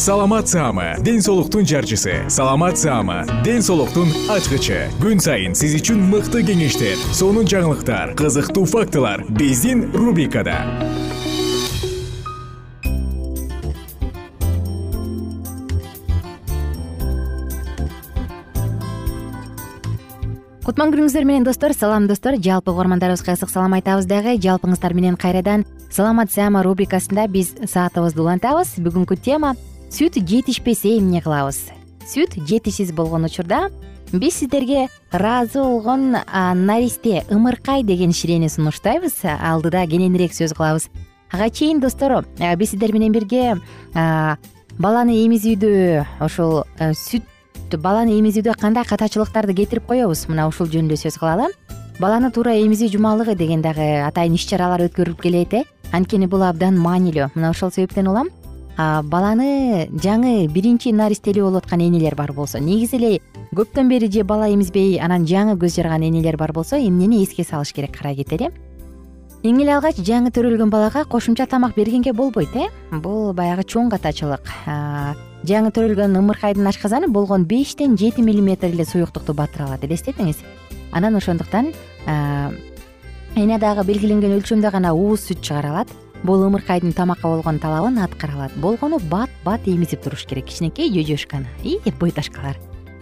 саламат саама ден соолуктун жарчысы. Саламат саама ден соолуктун ачкычы. Күн сайын сиз үчүн мыкты кеңештер сонун жаңылыктар кызыктуу фактылар биздин рубрикада. Кутман күнүңүздөр менен достор салам достор. Жалпы угармандарыбызга ысык салам айтабыз дагы. Жалпыңыздар менен кайрадан саламат саама рубрикасында биз саатыбызды улантабыз. Бүгүнкү тема сүт жетишпесе эмне кылабыз? Сүт жетишсиз болгон учурда биз сиздерге ыраазы болгон наристе ымыркай деген ширени сунуштайбыз. Алдыда кененирээк сөз кылабыз. Ага чейин достор биз сиздер менен бирге баланы эмизүүдө ошол сүт баланы эмизүүдө кандай катачылыктарды кетирип коебуз? Мына ушул жөнүндө сөз кылалы. Баланы туура эмизүү жумалыгы деген дагы атайын иш чаралар өткөрүлүп келет э? Анткени бул абдан маанилүү. Мына ошол себептен улам баланы жаңы биринчи наристелүү болуп аткан энелер бар болсо негизи эле көптөн бери же бала эмизбей анан жаңы көз жарган энелер бар болсо эмнени эске салыш керек карай кетели эң эле алгач жаңы төрөлгөн балага кошумча тамак бергенге болбойт э? Бул баягы чоң катачылык. Жаңы төрөлгөн ымыркайдын ашказаны болгону бештен жети миллиметр эле суюктукту батыра алат элестетиңиз анан ошондуктан эне дагы белгиленген өлчөмдө гана ууз сүт чыгара алат бул ымыркайдын тамакка болгон талабын аткара алат. Болгону бат бат эмизип туруш керек. Кичинекей жөжөшканы и бойташкалар.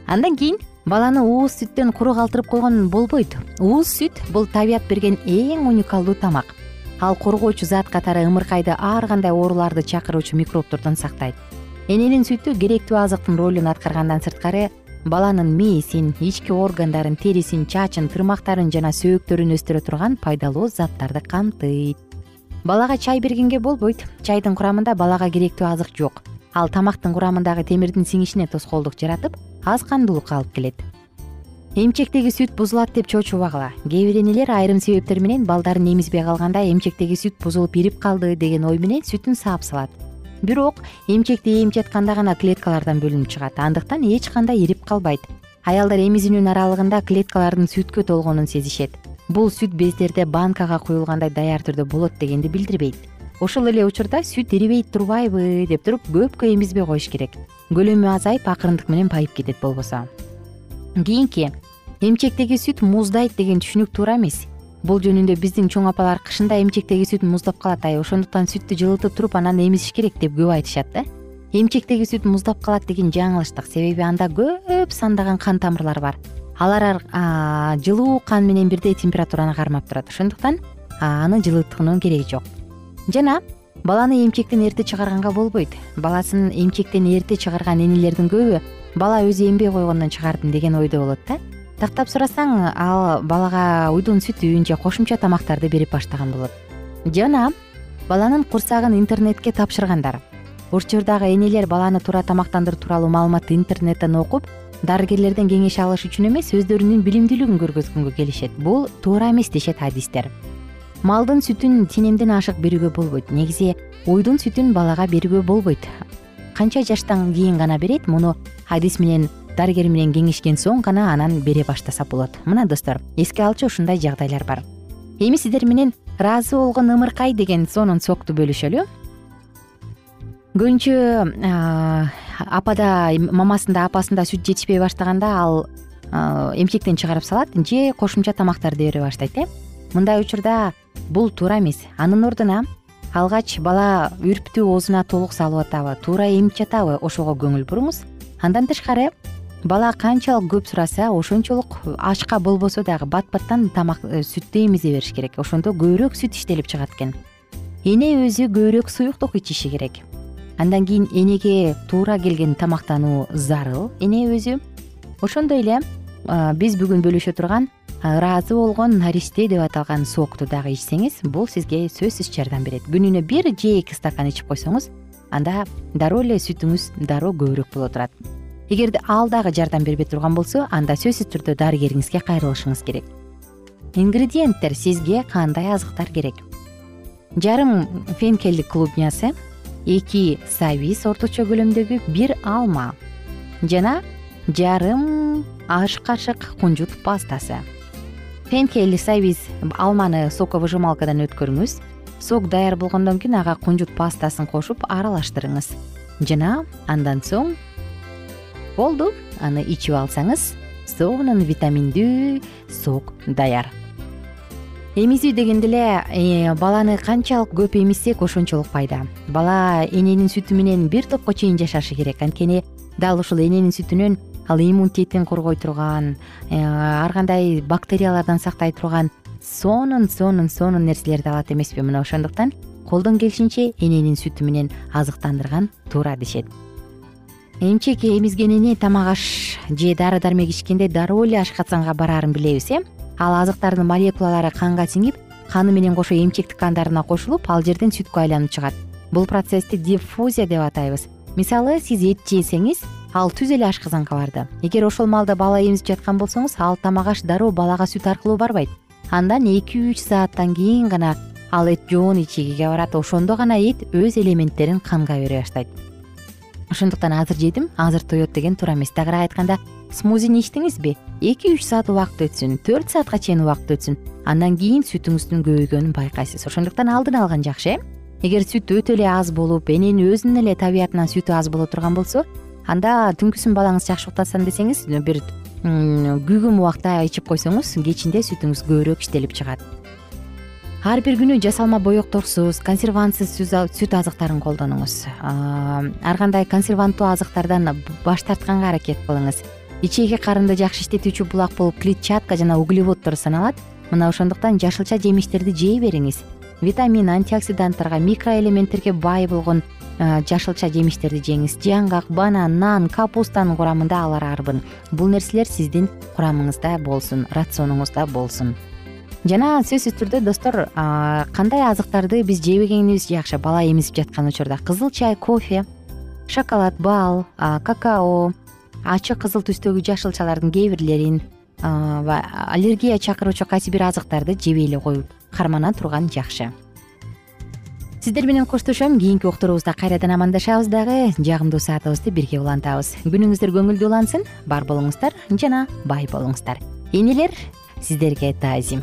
Андан кийин баланы ууз сүттөн куру калтырып койгон болбойт. Ууз сүт бул табият берген эң уникалдуу тамак. Ал коргоочу зат катары ымыркайды ар кандай ооруларды чакыруучу микробтордон сактайт. Эненин сүтү керектүү азыктын ролун аткаргандан сырткары баланын мээсин ички органдарын терисин чачын тырмактарын жана сөөктөрүн өстүрө турган пайдалуу заттарды камтыйт балага чай бергенге болбойт. Чайдын курамында балага керектүү азык жок. Ал тамактын курамындагы темирдин сиңишине тоскоолдук жаратып аз кандуулукка алып келет. Эмчектеги сүт бузулат деп чочубагыла кээ бир энелер айрым себептер менен балдарын эмизбей калганда эмчектеги сүт бузулуп ирип калды деген ой менен сүтүн саап салат. Бирок эмчекти ээми жатканда гана клеткалардан бөлүнүп чыгат. Андыктан эч кандай ирип калбайт. Аялдар эмизүүнүн аралыгында клеткалардын сүткө толгонун сезишет бул сүт бездерде банкага куюлгандай даяр түрдө болот дегенди билдирбейт. Ошол эле учурда сүт ирибей турбайбы деп туруп көпкө эмизбей коюш керек. Көлөмү азайып акырындык менен байып кетет болбосо. Кийинки эмчектеги сүт муздайт деген түшүнүк туура эмес. Бул жөнүндө биздин чоң апалар кышында эмчектеги сүт муздап калат ай ошондуктан сүттү жылытып туруп анан эмизиш керек деп көп айтышат да. Эмчектеги сүт муздап калат деген жаңылыштык себеби анда көп сандаган кан тамырлар бар алар жылуу кан менен бирдей температураны кармап турат. Ошондуктан аны жылытуунун кереги жок. Жана баланы эмчектен эрте чыгарганга болбойт. Баласын эмчектен эрте чыгарган энелердин көбү бала өзү эмбей койгондон чыгардым деген ойдо болот да. Тактап сурасаң ал балага уйдун сүтүн же кошумча тамактарды берип баштаган болот. Жана баланын курсагын интернетке тапшыргандар. Учурдагы энелер баланы туура тамактандыруу тууралуу маалыматты интернеттен окуп дарыгерлерден кеңеш алыш үчүн эмес өздөрүнүн билимдүүлүгүн көргөзгөнгө келишет. Бул туура эмес дешет адистер малдын сүтүн тенемден ашык берүүгө болбойт. Негизи уйдун сүтүн балага берүүгө болбойт. Канча жаштан кийин гана берет муну адис менен дарыгер менен кеңешкен соң гана анан бере баштаса болот. Мына достор эске алчу ушундай жагдайлар бар. Эми сиздер менен ыраазы болгон ымыркай деген сонун сокту бөлүшөлү. Көбүнчө апада мамасында апасында сүт жетишпей баштаганда ал эмчектен чыгарып салат же кошумча тамактарды бере баштайт э. Мындай учурда бул туура эмес. Анын ордуна алгач бала үрптү оозуна толук салып атабы туура эмип жатабы ошого көңүл буруңуз андан тышкары бала канчалык көп сураса ошончолук ашка болбосо дагы бат баттан тамак э, сүттү эмизе бериш керек. Ошондо көбүрөөк сүт иштелип чыгат экен. Эне өзү көбүрөөк суюктук ичиши керек андан кийин энеге туура келген тамактануу зарыл. Эне өзү ошондой эле биз бүгүн бөлүшө турган ыраазы болгон наристе деп аталган сокту дагы ичсеңиз бул сизге сөзсүз жардам берет. Күнүнө бир же эки стакан ичип койсоңуз анда дароо эле сүтүңүз дароо көбүрөөк боло турат. Эгерде ал дагы жардам бербей турган болсо анда сөзсүз түрдө дарыгериңизге кайрылышыңыз керек. Ингредиенттер сизге кандай азыктар керек? Жарым фенкелдик клубнясы эки сабиз орточо көлөмдөгү бир алма жана жарым аш кашык кунжут пастасы. Фенкель сабиз алманы соковыжималкадан өткөрүңүз сок даяр болгондон кийин ага кунжут пастасын кошуп аралаштырыңыз. Жана андан соң болду аны ичип алсаңыз сонун витаминдүү сок даяр эмизүү дегенде эле э, баланы канчалык көп эмизсек ошончолук пайда. Бала эненин сүтү менен бир топко чейин жашашы керек. Анткени дал ушул эненин сүтүнөн ал иммунитетин коргой турган э, ар кандай бактериялардан сактай турган сонун сонун сонун нерселерди алат эмеспи мына. Ошондуктан колдон келишинче эненин сүтү менен азыктандырган туура дешет. Эмчек эмизген эне тамак аш же дары дармек ичкенде дароо эле ашказанга бараарын билебиз э ал азыктардын молекулалары канга сиңип каны менен кошо эмчек ткандарына кошулуп ал жерден сүткө айланып чыгат. Бул процессти диффузия деп атайбыз. Мисалы сиз эт жесеңиз ал түз эле ашказанга барды. Эгер ошол маалда бала эмизип жаткан болсоңуз ал тамак аш дароо балага сүт аркылуу барбайт. Андан эки үч сааттан кийин гана ал эт жоон ичегиге барат. Ошондо гана эт өз элементтерин канга бере баштайт. Ошондуктан азыр жедим азыр тоет деген туура эмес. Тагыраак айтканда смузини ичтиңизби эки үч саат убакыт өтсүн төрт саатка чейин убакыт өтсүн андан кийин сүтүңүздүн көбөйгөнүн байкайсыз. Ошондуктан алдын алган жакшы э? Эгер сүт өтө эле аз болуп эненин өзүнүн эле табиятынан сүтү аз боло турган болсо анда түнкүсүн балаңыз жакшы уктасам десеңиз бир күйгүм убакта ичип койсоңуз кечинде сүтүңүз көбүрөөк иштелип чыгат. Ар бир күнү жасалма боекторсуз консервантсыз сүт азыктарын колдонуңуз. Ар кандай консерванттуу азыктардан баш тартканга аракет кылыңыз ичеги карынды жакшы иштетүүчү булак болуп клетчатка жана углеводдор саналат. Мына ошондуктан жашылча жемиштерди жей бериңиз. Витамин антиоксиданттарга микроэлементтерге бай болгон жашылча жемиштерди жеңиз. Жаңгак банан нан капустанын курамында алар арбын. Бул нерселер сиздин курамыңызда болсун рационуңузда болсун. Жана сөзсүз түрдө достор кандай азыктарды биз жебегенибиз жакшы бала эмизип жаткан учурда? Кызыл чай кофе шоколад бал какао ачык кызыл түстөгү жашылчалардын кээ бирлерин аллергия чакыруучу кайсы бир азыктарды жебей эле коюп кармана турган жакшы. Сиздер менен коштошом кийинки уктуруубузда кайрадан амандашабыз дагы жагымдуу саатыбызды бирге улантабыз. Күнүңүздөр көңүлдүү улансын бар болуңуздар жана бай болуңуздар. Энелер сиздерге таазим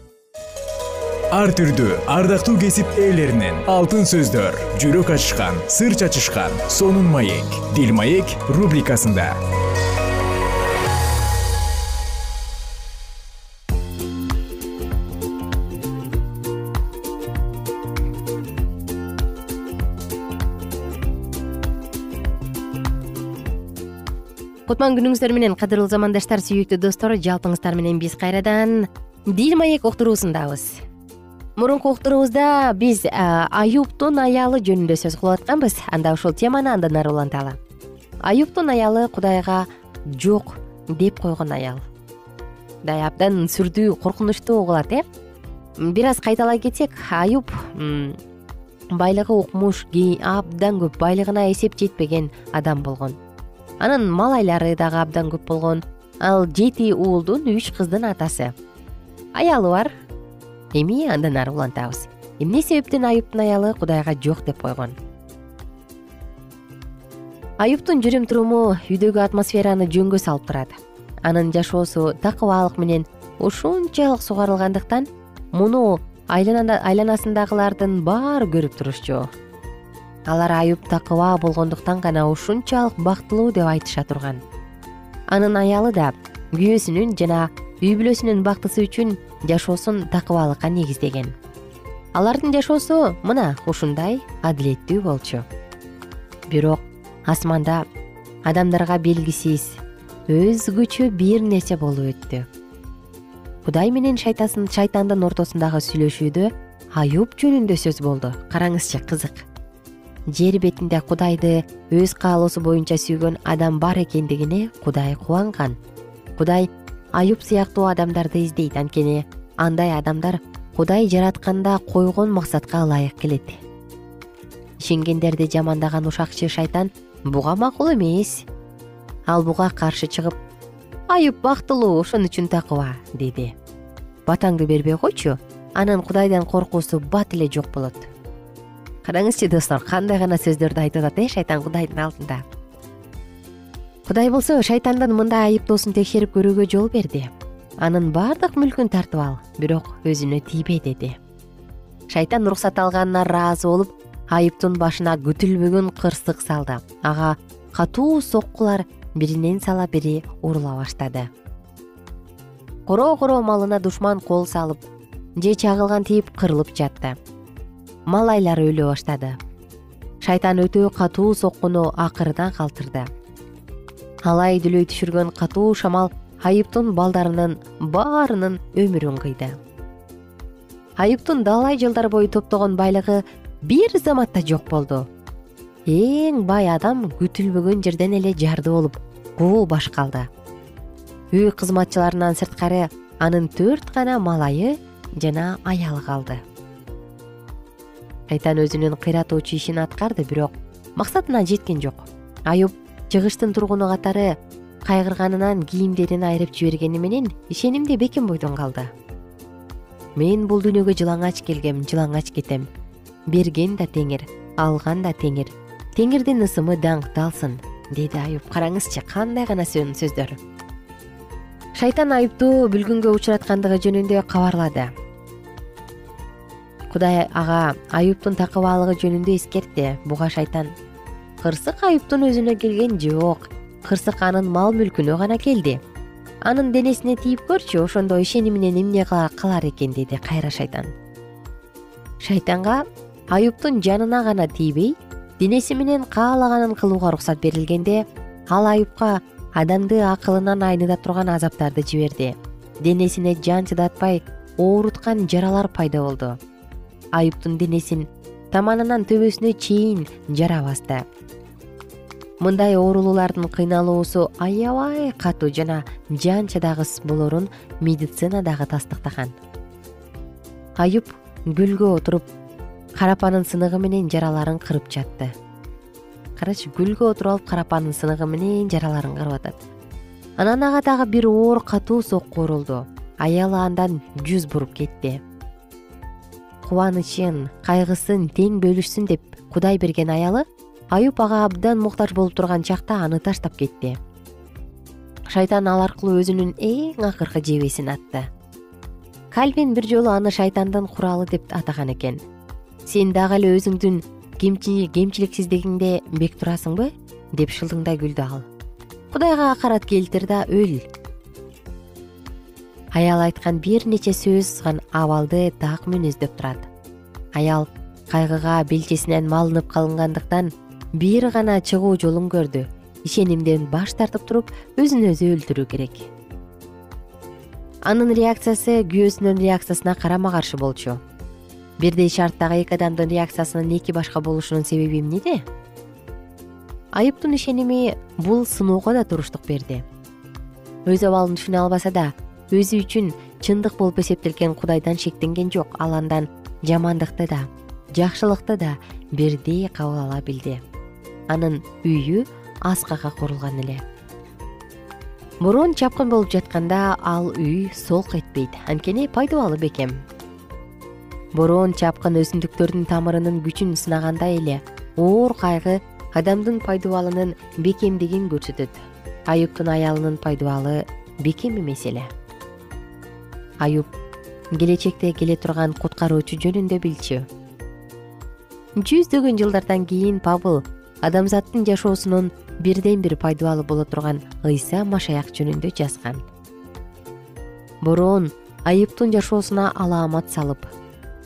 ар түрдүү ардактуу кесип ээлеринен алтын сөздөр жүрөк ачышкан сыр чачышкан сонун маек. Дил маек рубрикасында. Кутман күнүңүздөр менен кадырлуу замандаштар сүйүктүү достор жалпыңыздар менен биз кайрадан дил маек уктуруусундабыз мурунку уктуруубузда биз аюптун аялы жөнүндө сөз кылып атканбыз. Анда ушул теманы андан ары уланталы аюптун аялы кудайга жок деп койгон аял. Мындай абдан сүрдүү коркунучтуу угулат э? Бир аз кайталай кетсек аюп байлыгы укмуш абдан көп байлыгына эсеп жетпеген адам болгон. Анын малайлары дагы абдан көп болгон. Ал жети уулдун үч кыздын атасы. Аялы бар эми андан ары улантабыз. Эмне себептен аюптун аялы кудайга жок деп койгон? Аюптун жүрүм туруму үйдөгү атмосфераны жөнгө салып турат. Анын жашоосу такыбаалык менен ушунчалык сугарылгандыктан муну айланасындагылардын баары көрүп турушчу. Алар аюп такыба болгондуктан гана ушунчалык бактылуу деп айтыша турган. Анын аялы да күйөөсүнүн жана үй бүлөсүнүн бактысы үчүн жашоосун такыбалыкка негиздеген. Алардын жашоосу мына ушундай адилеттүү болчу. Бирок асманда адамдарга белгисиз өзгөчө бир нерсе болуп өттү. Кудай менен шайтандын ортосундагы сүйлөшүүдө аюп жөнүндө сөз болду. Караңызчы кызык. Жер бетинде кудайды өз каалоосу боюнча сүйгөн адам бар экендигине кудай кубанган. Кудай аюп сыяктуу адамдарды издейт. Анткени андай адамдар кудай жаратканда койгон максатка ылайык келет. Ишенгендерди жамандаган ушакчы шайтан буга макул эмес. Ал буга каршы чыгып аюп бактылуу ошон үчүн такыба деди. Батаңды бербей койчу анын кудайдан коркуусу бат эле жок болот караңызчы достор кандай гана сөздөрдү айтып атат э шайтан кудайдын алдында кудай болсо шайтандын мындай айыптоосун текшерип көрүүгө жол берди. Анын баардык мүлкүн тартып ал бирок өзүнө тийбе деди. Шайтан уруксат алганына ыраазы болуп айыптун башына күтүлбөгөн кырсык салды. Ага катуу соккулар биринен сала бири урула баштады. Коро коро малына душман кол салып же чагылган тийип кырылып жатты. Малайлары өлө баштады. Шайтан өтө катуу соккуну акырдан калтырды алай дүлөй түшүргөн катуу шамал айыптун балдарынын баарынын өмүрүн кыйды. Айыптун далай жылдар бою топтогон байлыгы бир заматта жок болду. Эң бай адам күтүлбөгөн жерден эле жарды болуп куу баш калды. Үй кызматчыларынан сырткары анын төрт гана малайы жана аялы калды. Шайтан өзүнүн кыйратуучу ишин аткарды бирок максатына жеткен жок чыгыштын тургуну катары кайгырганынан кийимдерин айырып жибергени менен ишенимде бекем бойдон калды. Мен бул дүйнөгө жылаңач келгем жылаңач кетем. Берген да теңир алган да теңир. Теңирдин ысымы даңкталсын деди аюп караңызчы кандай гана сөздөр шайтан аюпту бүлгүнгө учураткандыгы жөнүндө кабарлады. Кудай ага аюптун такыбаалыгы жөнүндө эскертти буга шайтан кырсык аюптун өзүнө келген жок. Кырсык анын мал мүлкүнө гана келди. Анын денесине тийип көрчү ошондо ишеним менен эмне кылар экен деди кайра шайтан. Шайтанга аюптун жанына гана тийбей денеси менен каалаганын кылууга уруксат берилгенде ал аюпка адамды акылынан айныта турган азаптарды жиберди. Денесине жан чыдатпай ооруткан жаралар пайда болду. Аюптун денесин таманынан төбөсүнө чейин жара басты. Мындай оорулуулардын кыйналуусу аябай катуу жана жан чадагыс болорун медицина дагы тастыктаган. Аюп гүлгө отуруп карапанын сыныгы менен жараларын кырып жатты. Карачы гүлгө отуруп алып карапанын сыныгы менен жараларын кырып атат. Анан ага дагы бир оор катуу сокку урулду аялы андан жүз буруп кетти кубанычын кайгысын тең бөлүшсүн деп кудай берген аялы аюп ага абдан муктаж болуп турган чакта аны таштап кетти. Шайтан ал аркылуу өзүнүн эң акыркы жебесин атты. Кальвин бир жолу аны шайтандын куралы деп атаган экен. Сен дагы эле өзүңдүн кемчиликсиздигиңде бек турасыңбы деп шылдыңдай күлдү ал. Кудайга акарат келтир да өл аял айткан бир нече сөз абалды так мүнөздөп турат. Аял кайгыга белчесинен малынып калынгандыктан бир гана чыгуу жолун көрдү. Ишенимден баш тартып туруп өзүн өзү өлтүрүү керек. Анын реакциясы күйөөсүнүн реакциясына карама каршы болчу. Бирдей шарттагы эки адамдын реакциясынын эки башка болушунун себеби эмнеде айыптун ишеними бул сыноого да туруштук берди. Өз абалын түшүнө албаса да өзү үчүн чындык болуп эсептелген кудайдан шектенген жок. Ал андан жамандыкты да жакшылыкты да бирдей кабыл ала билди. Анын үйү аскага курулган эле. Борон чапкын болуп жатканда ал үй солк этпейт. Анткени пайдубалы бекем. Борон чапкын өсүмдүктөрдүн тамырынын күчүн сынагандай эле оор кайгы адамдын пайдубалынын бекемдигин көрсөтөт. Аюптун аялынын пайдубалы бекем эмес эле аюп келечекте келе турган куткаруучу жөнүндө билчү. Жүздөгөн жылдардан кийин пабыл адамзаттын жашоосунун бирден бир пайдубалы боло турган ыйса машаяк жөнүндө жазган. Бороон айыптун жашоосуна алаамат салып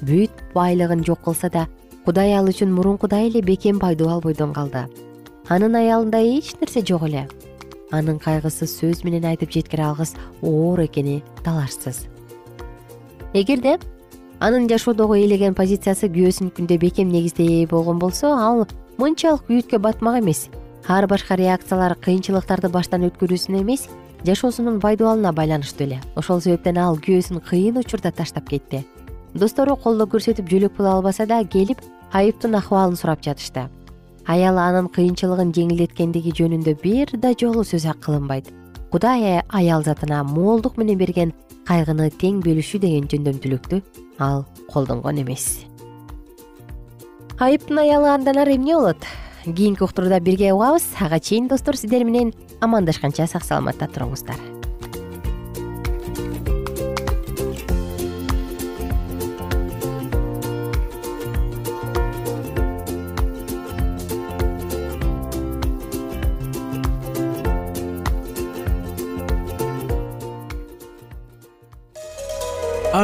бүт байлыгын жок кылса да кудай ал үчүн мурункудай эле бекем пайдубал бойдон калды. Анын аялында эч нерсе жок эле. Анын кайгысы сөз менен айтып жеткире алгыс оор экени талашсыз эгерде анын жашоодогу ээлеген позициясы күйөөсүнүкүндөй бекем негизде болгон болсо ал мынчалык күйүткө батмак эмес. Ар башка реакциялар кыйынчылыктарды баштан өткөрүүсүнө эмес жашоосунун пайдубалына байланыштуу эле. Ошол себептен ал күйөөсүн кыйын учурда таштап кетти. Достору колдоо көрсөтүп жөлөк боло албаса да келип айыптын акыбалын сурап жатышты. Аялы анын кыйынчылыгын жеңилдеткендиги жөнүндө бир да жолу сөз кылынбайт кудай аял затына моолдук менен берген кайгыны тең бөлүшүү деген жөндөмдүүлүктү ал колдонгон эмес. Айыптын аялы андан ары эмне болот? Кийинки уктурууда бирге угабыз ага чейин достор сиздер менен амандашканча сак саламатта туруңуздар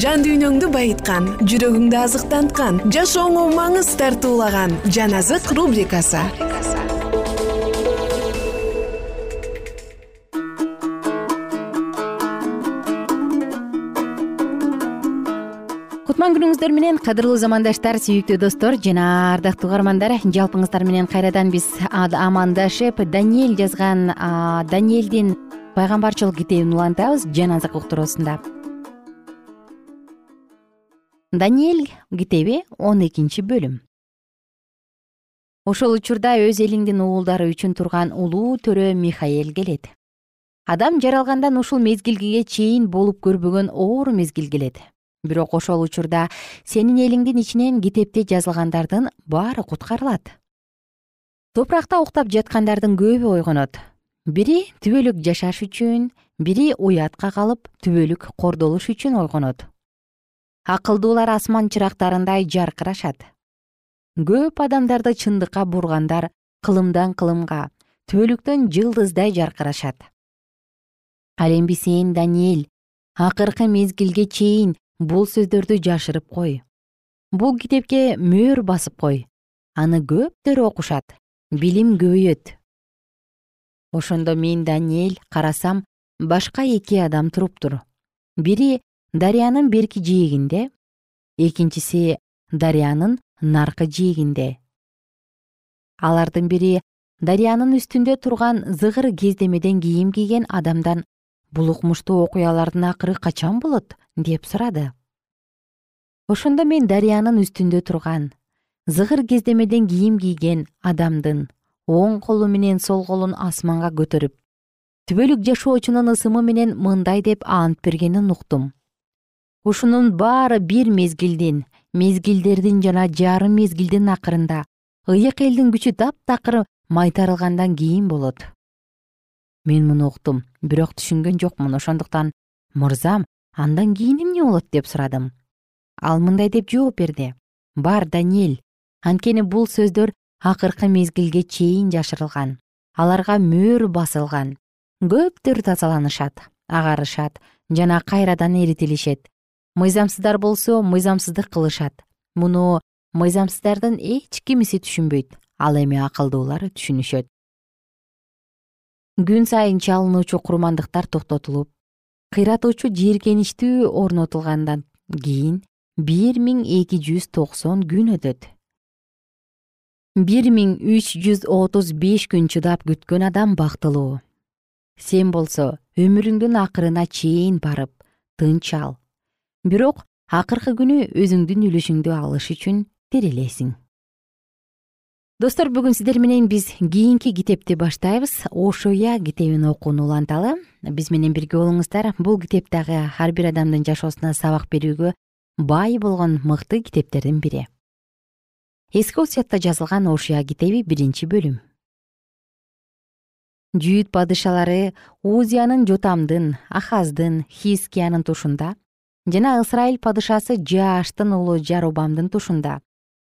жан дүйнөңдү байыткан жүрөгүңдү азыктанткан жашооңо маңыз тартуулаган жан азык рубрикасы. Кутман күнүңүздөр менен кадырлуу замандаштар сүйүктүү достор жана ардактуу угармандар жалпыңыздар менен кайрадан биз амандашып даниэль жазган даниэлдин пайгамбарчылык китебин улантабыз жан азык уктуруусунда даниэль китеби он экинчи бөлүм. Ошол учурда өз элиңдин уулдары үчүн турган улуу төрө михаэль келет. Адам жаралгандан ушул мезгилге чейин болуп көрбөгөн оор мезгил келет. Бирок ошол учурда сенин элиңдин ичинен китепте жазылгандардын баары куткарылат. Топуракта уктап жаткандардын көбү ойгонот. Бири түбөлүк жашаш үчүн бири уятка калып түбөлүк кордолуш үчүн ойгонот акылдуулар асман чырактарындай жаркырашат. Көп адамдарды чындыкка бургандар кылымдан кылымга түбөлүктөн жылдыздай жаркырашат. Ал эми сен даниэль акыркы мезгилге чейин бул сөздөрдү жашырып кой. Бул китепке мөөр басып кой. Аны көптөр окушат. Билим көбөйөт ошондо мен даниэль карасам башка эки адам туруптур бири дарыянын берки жээгинде экинчиси дарыянын наркы жээгинде. Алардын бири дарыянын үстүндө турган зыгыр кездемеден кийим кийген адамдан бул укмуштуу окуялардын акыры качан болот? Деп сурады. Ошондо мен дарыянын үстүндө турган зыгыр кездемеден кийим кийген адамдын оң колу менен сол колун асманга көтөрүп түбөлүк жашоочунун ысымы менен мындай деп ант бергенин уктум ушунун баары бир мезгилдин мезгилдердин жана жарым мезгилдин акырында ыйык элдин күчү таптакыр майтарылгандан кийин болот. Мен муну уктум бирок түшүнгөн жокмун. Ошондуктан мырзам андан кийин эмне болот деп сурадым. Ал мындай деп жооп берди. Бар даниэль анткени бул сөздөр акыркы мезгилге чейин жашырылган. Аларга мөөр басылган. Көптөр тазаланышат агарышат жана кайрадан эритилишет мыйзамсыздар болсо мыйзамсыздык кылышат. Муну мыйзамсыздардын эч кимиси түшүнбөйт ал эми акылдуулар түшүнүшөт. Күн сайын чалынуучу курмандыктар токтотулуп кыйратуучу жийиркеничтүү орнотулгандан кийин бир миң эки жүз токсон күн өтөт. бир миң үч жүз отуз беш күн чыдап күткөн адам бактылуу. Сен болсо өмүрүңдүн акырына чейин барып тынч ал бирок акыркы күнү өзүңдүн үлүшүңдү алыш үчүн тирилесиң достор бүгүн сиздер менен биз кийинки китепти баштайбыз. Ошуя китебин окууну уланталы. Биз менен бирге болуңуздар. Бул китеп дагы ар бир адамдын жашоосуна сабак берүүгө бай болгон мыкты китептердин бири. Эски осуятта жазылган ошуя китеби биринчи бөлүм. Жүйүт падышалары узиянын жотамдын ахаздын хискиянын тушунда жана ысрайыл падышасы жааштын уулу жарубамдын тушунда.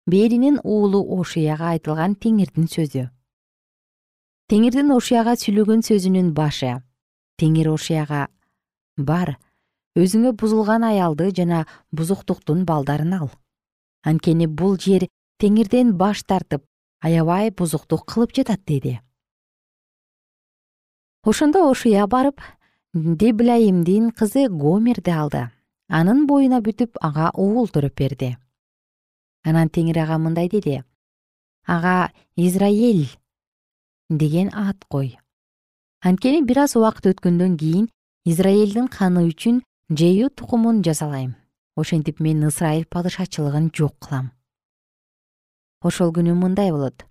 Беринин уулу ошияга айтылган теңирдин сөзү. Теңирдин ошияга сүйлөгөн сөзүнүн башы. Теңир ошияга бар өзүңө бузулган аялды жана бузуктуктун балдарын ал. Анткени бул жер теңирден баш тартып аябай бузуктук кылып жатат деди. Ошондо ошуя барып деблайимдин кызы гомерди алды анын боюна бүтүп ага уул төрөп берди. Анан теңир ага мындай деди. Ага израиль деген ат кой. Анткени бир аз убакыт өткөндөн кийин израилдин каны үчүн жею тукумун жазалайм ошентип мен ысрайыл падышачылыгын жок кылам. Ошол күнү мындай болот.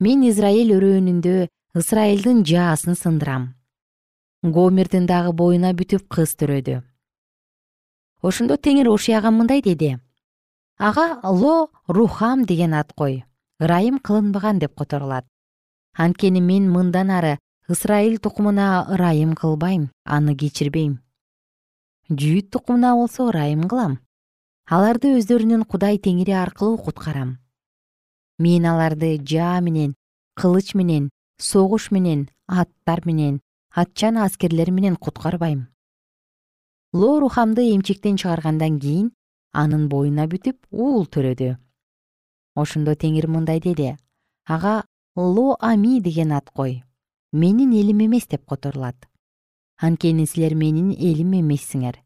Мен израиль өрөөнүндө ысрайылдын жаасын сындырам. Гомердин дагы боюна бүтүп кыз төрөдү ошондо теңир ошияга мындай деди. Ага ло рухам деген ат кой ырайым кылынбаган деп которулат. Анткени мен мындан ары ысрайыл тукумуна ырайым кылбайм аны кечирбейм. Жүйүт тукумуна болсо ырайым кылам. Аларды өздөрүнүн кудай теңири аркылуу куткарам. Мен аларды жаа менен кылыч менен согуш менен аттар менен атчан аскерлер менен куткарбайм ло рухамды эмчектен чыгаргандан кийин анын боюна бүтүп уул төрөдү. Ошондо теңир мындай деди. Ага ло ами деген ат кой. Менин элим эмес деп которулат. Анткени силер менин элим эмессиңер.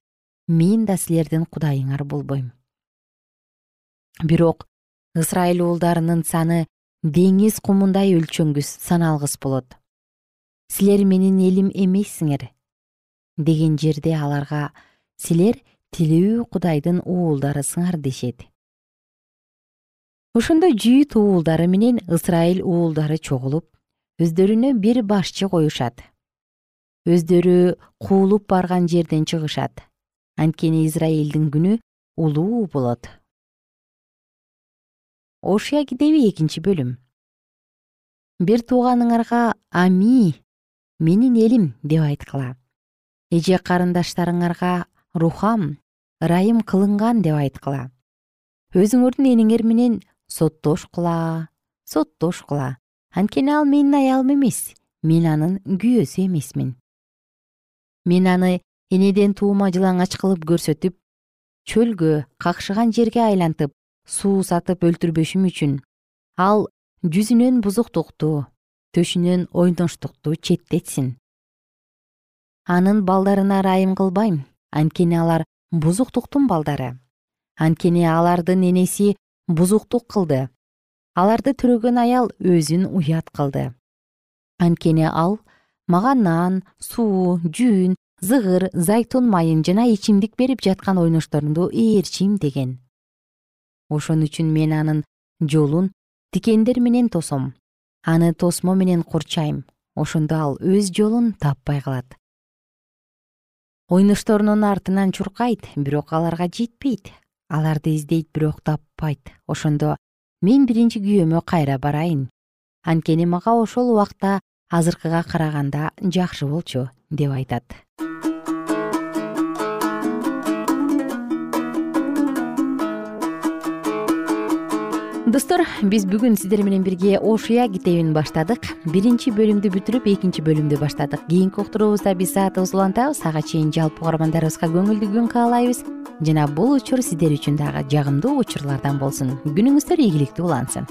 Мен да силердин кудайыңар болбойм бирок ысрайыл уулдарынын саны деңиз кумундай өлчөңүз саналгыс болот. Силер менин элим эмессиңер деген жерде аларга силер тилүү кудайдын уулдарысыңар дешет. Ошондо жүйүт уулдары менен ысрайыл уулдары чогулуп өздөрүнө бир башчы коюшат. Өздөрү куулуп барган жерден чыгышат. Анткени израилдин күнү улуу болот. Ошуя китеби экинчи бөлүм. Бир тууганыңарга ами менин элим деп айткыла эже карындаштарыңарга рухам ырайым кылынган деп айткыла. Өзүңөрдүн энеңер менен соттошкула соттошкула анткени ал менин аялым эмес мен анын күйөөсү эмесмин. Мен аны энеден туума жылаңач кылып көрсөтүп чөлгө какшыган жерге айлантып суу сатып өлтүрбөшүм үчүн ал жүзүнөн бузуктукту төшүнөн ойноштукту четтетсин анын балдарына ырайым кылбайм. Анткени алар бузуктуктун балдары. Анткени алардын энеси бузуктук кылды. Аларды төрөгөн аял өзүн уят кылды. Анткени ал мага нан суу жүн зыгыр зайтун майын жана ичимдик берип жаткан ойношторуңду ээрчим деген. Ошон үчүн мен анын жолун тикендер менен тосом. Аны тосмо менен курчайм. Ошондо ал өз жолун таппай калат ойношторунун артынан чуркайт бирок аларга жетпейт. Аларды издейт бирок таппайт. Ошондо мен биринчи күйөөмө кайра барайын. Анткени мага ошол убакта азыркыга караганда жакшы болчу деп айтат достор биз бүгүн сиздер менен бирге ошуя китебин баштадык. Биринчи бөлүмдү бүтүрүп экинчи бөлүмдү баштадык. Кийинки уктуруубузда биз саатыбызды улантабыз ага чейин жалпы угармандарыбызга көңүлдүү күн каалайбыз. Жана бул учур сиздер үчүн дагы жагымдуу учурлардан болсун. Күнүңүздөр ийгиликтүү улансын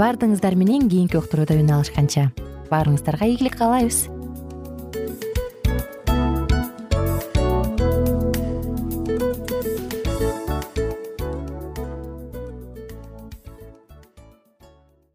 баардыгыңыздар менен кийинки уктурууда үн алышканча. Баарыңыздарга ийгилик каалайбыз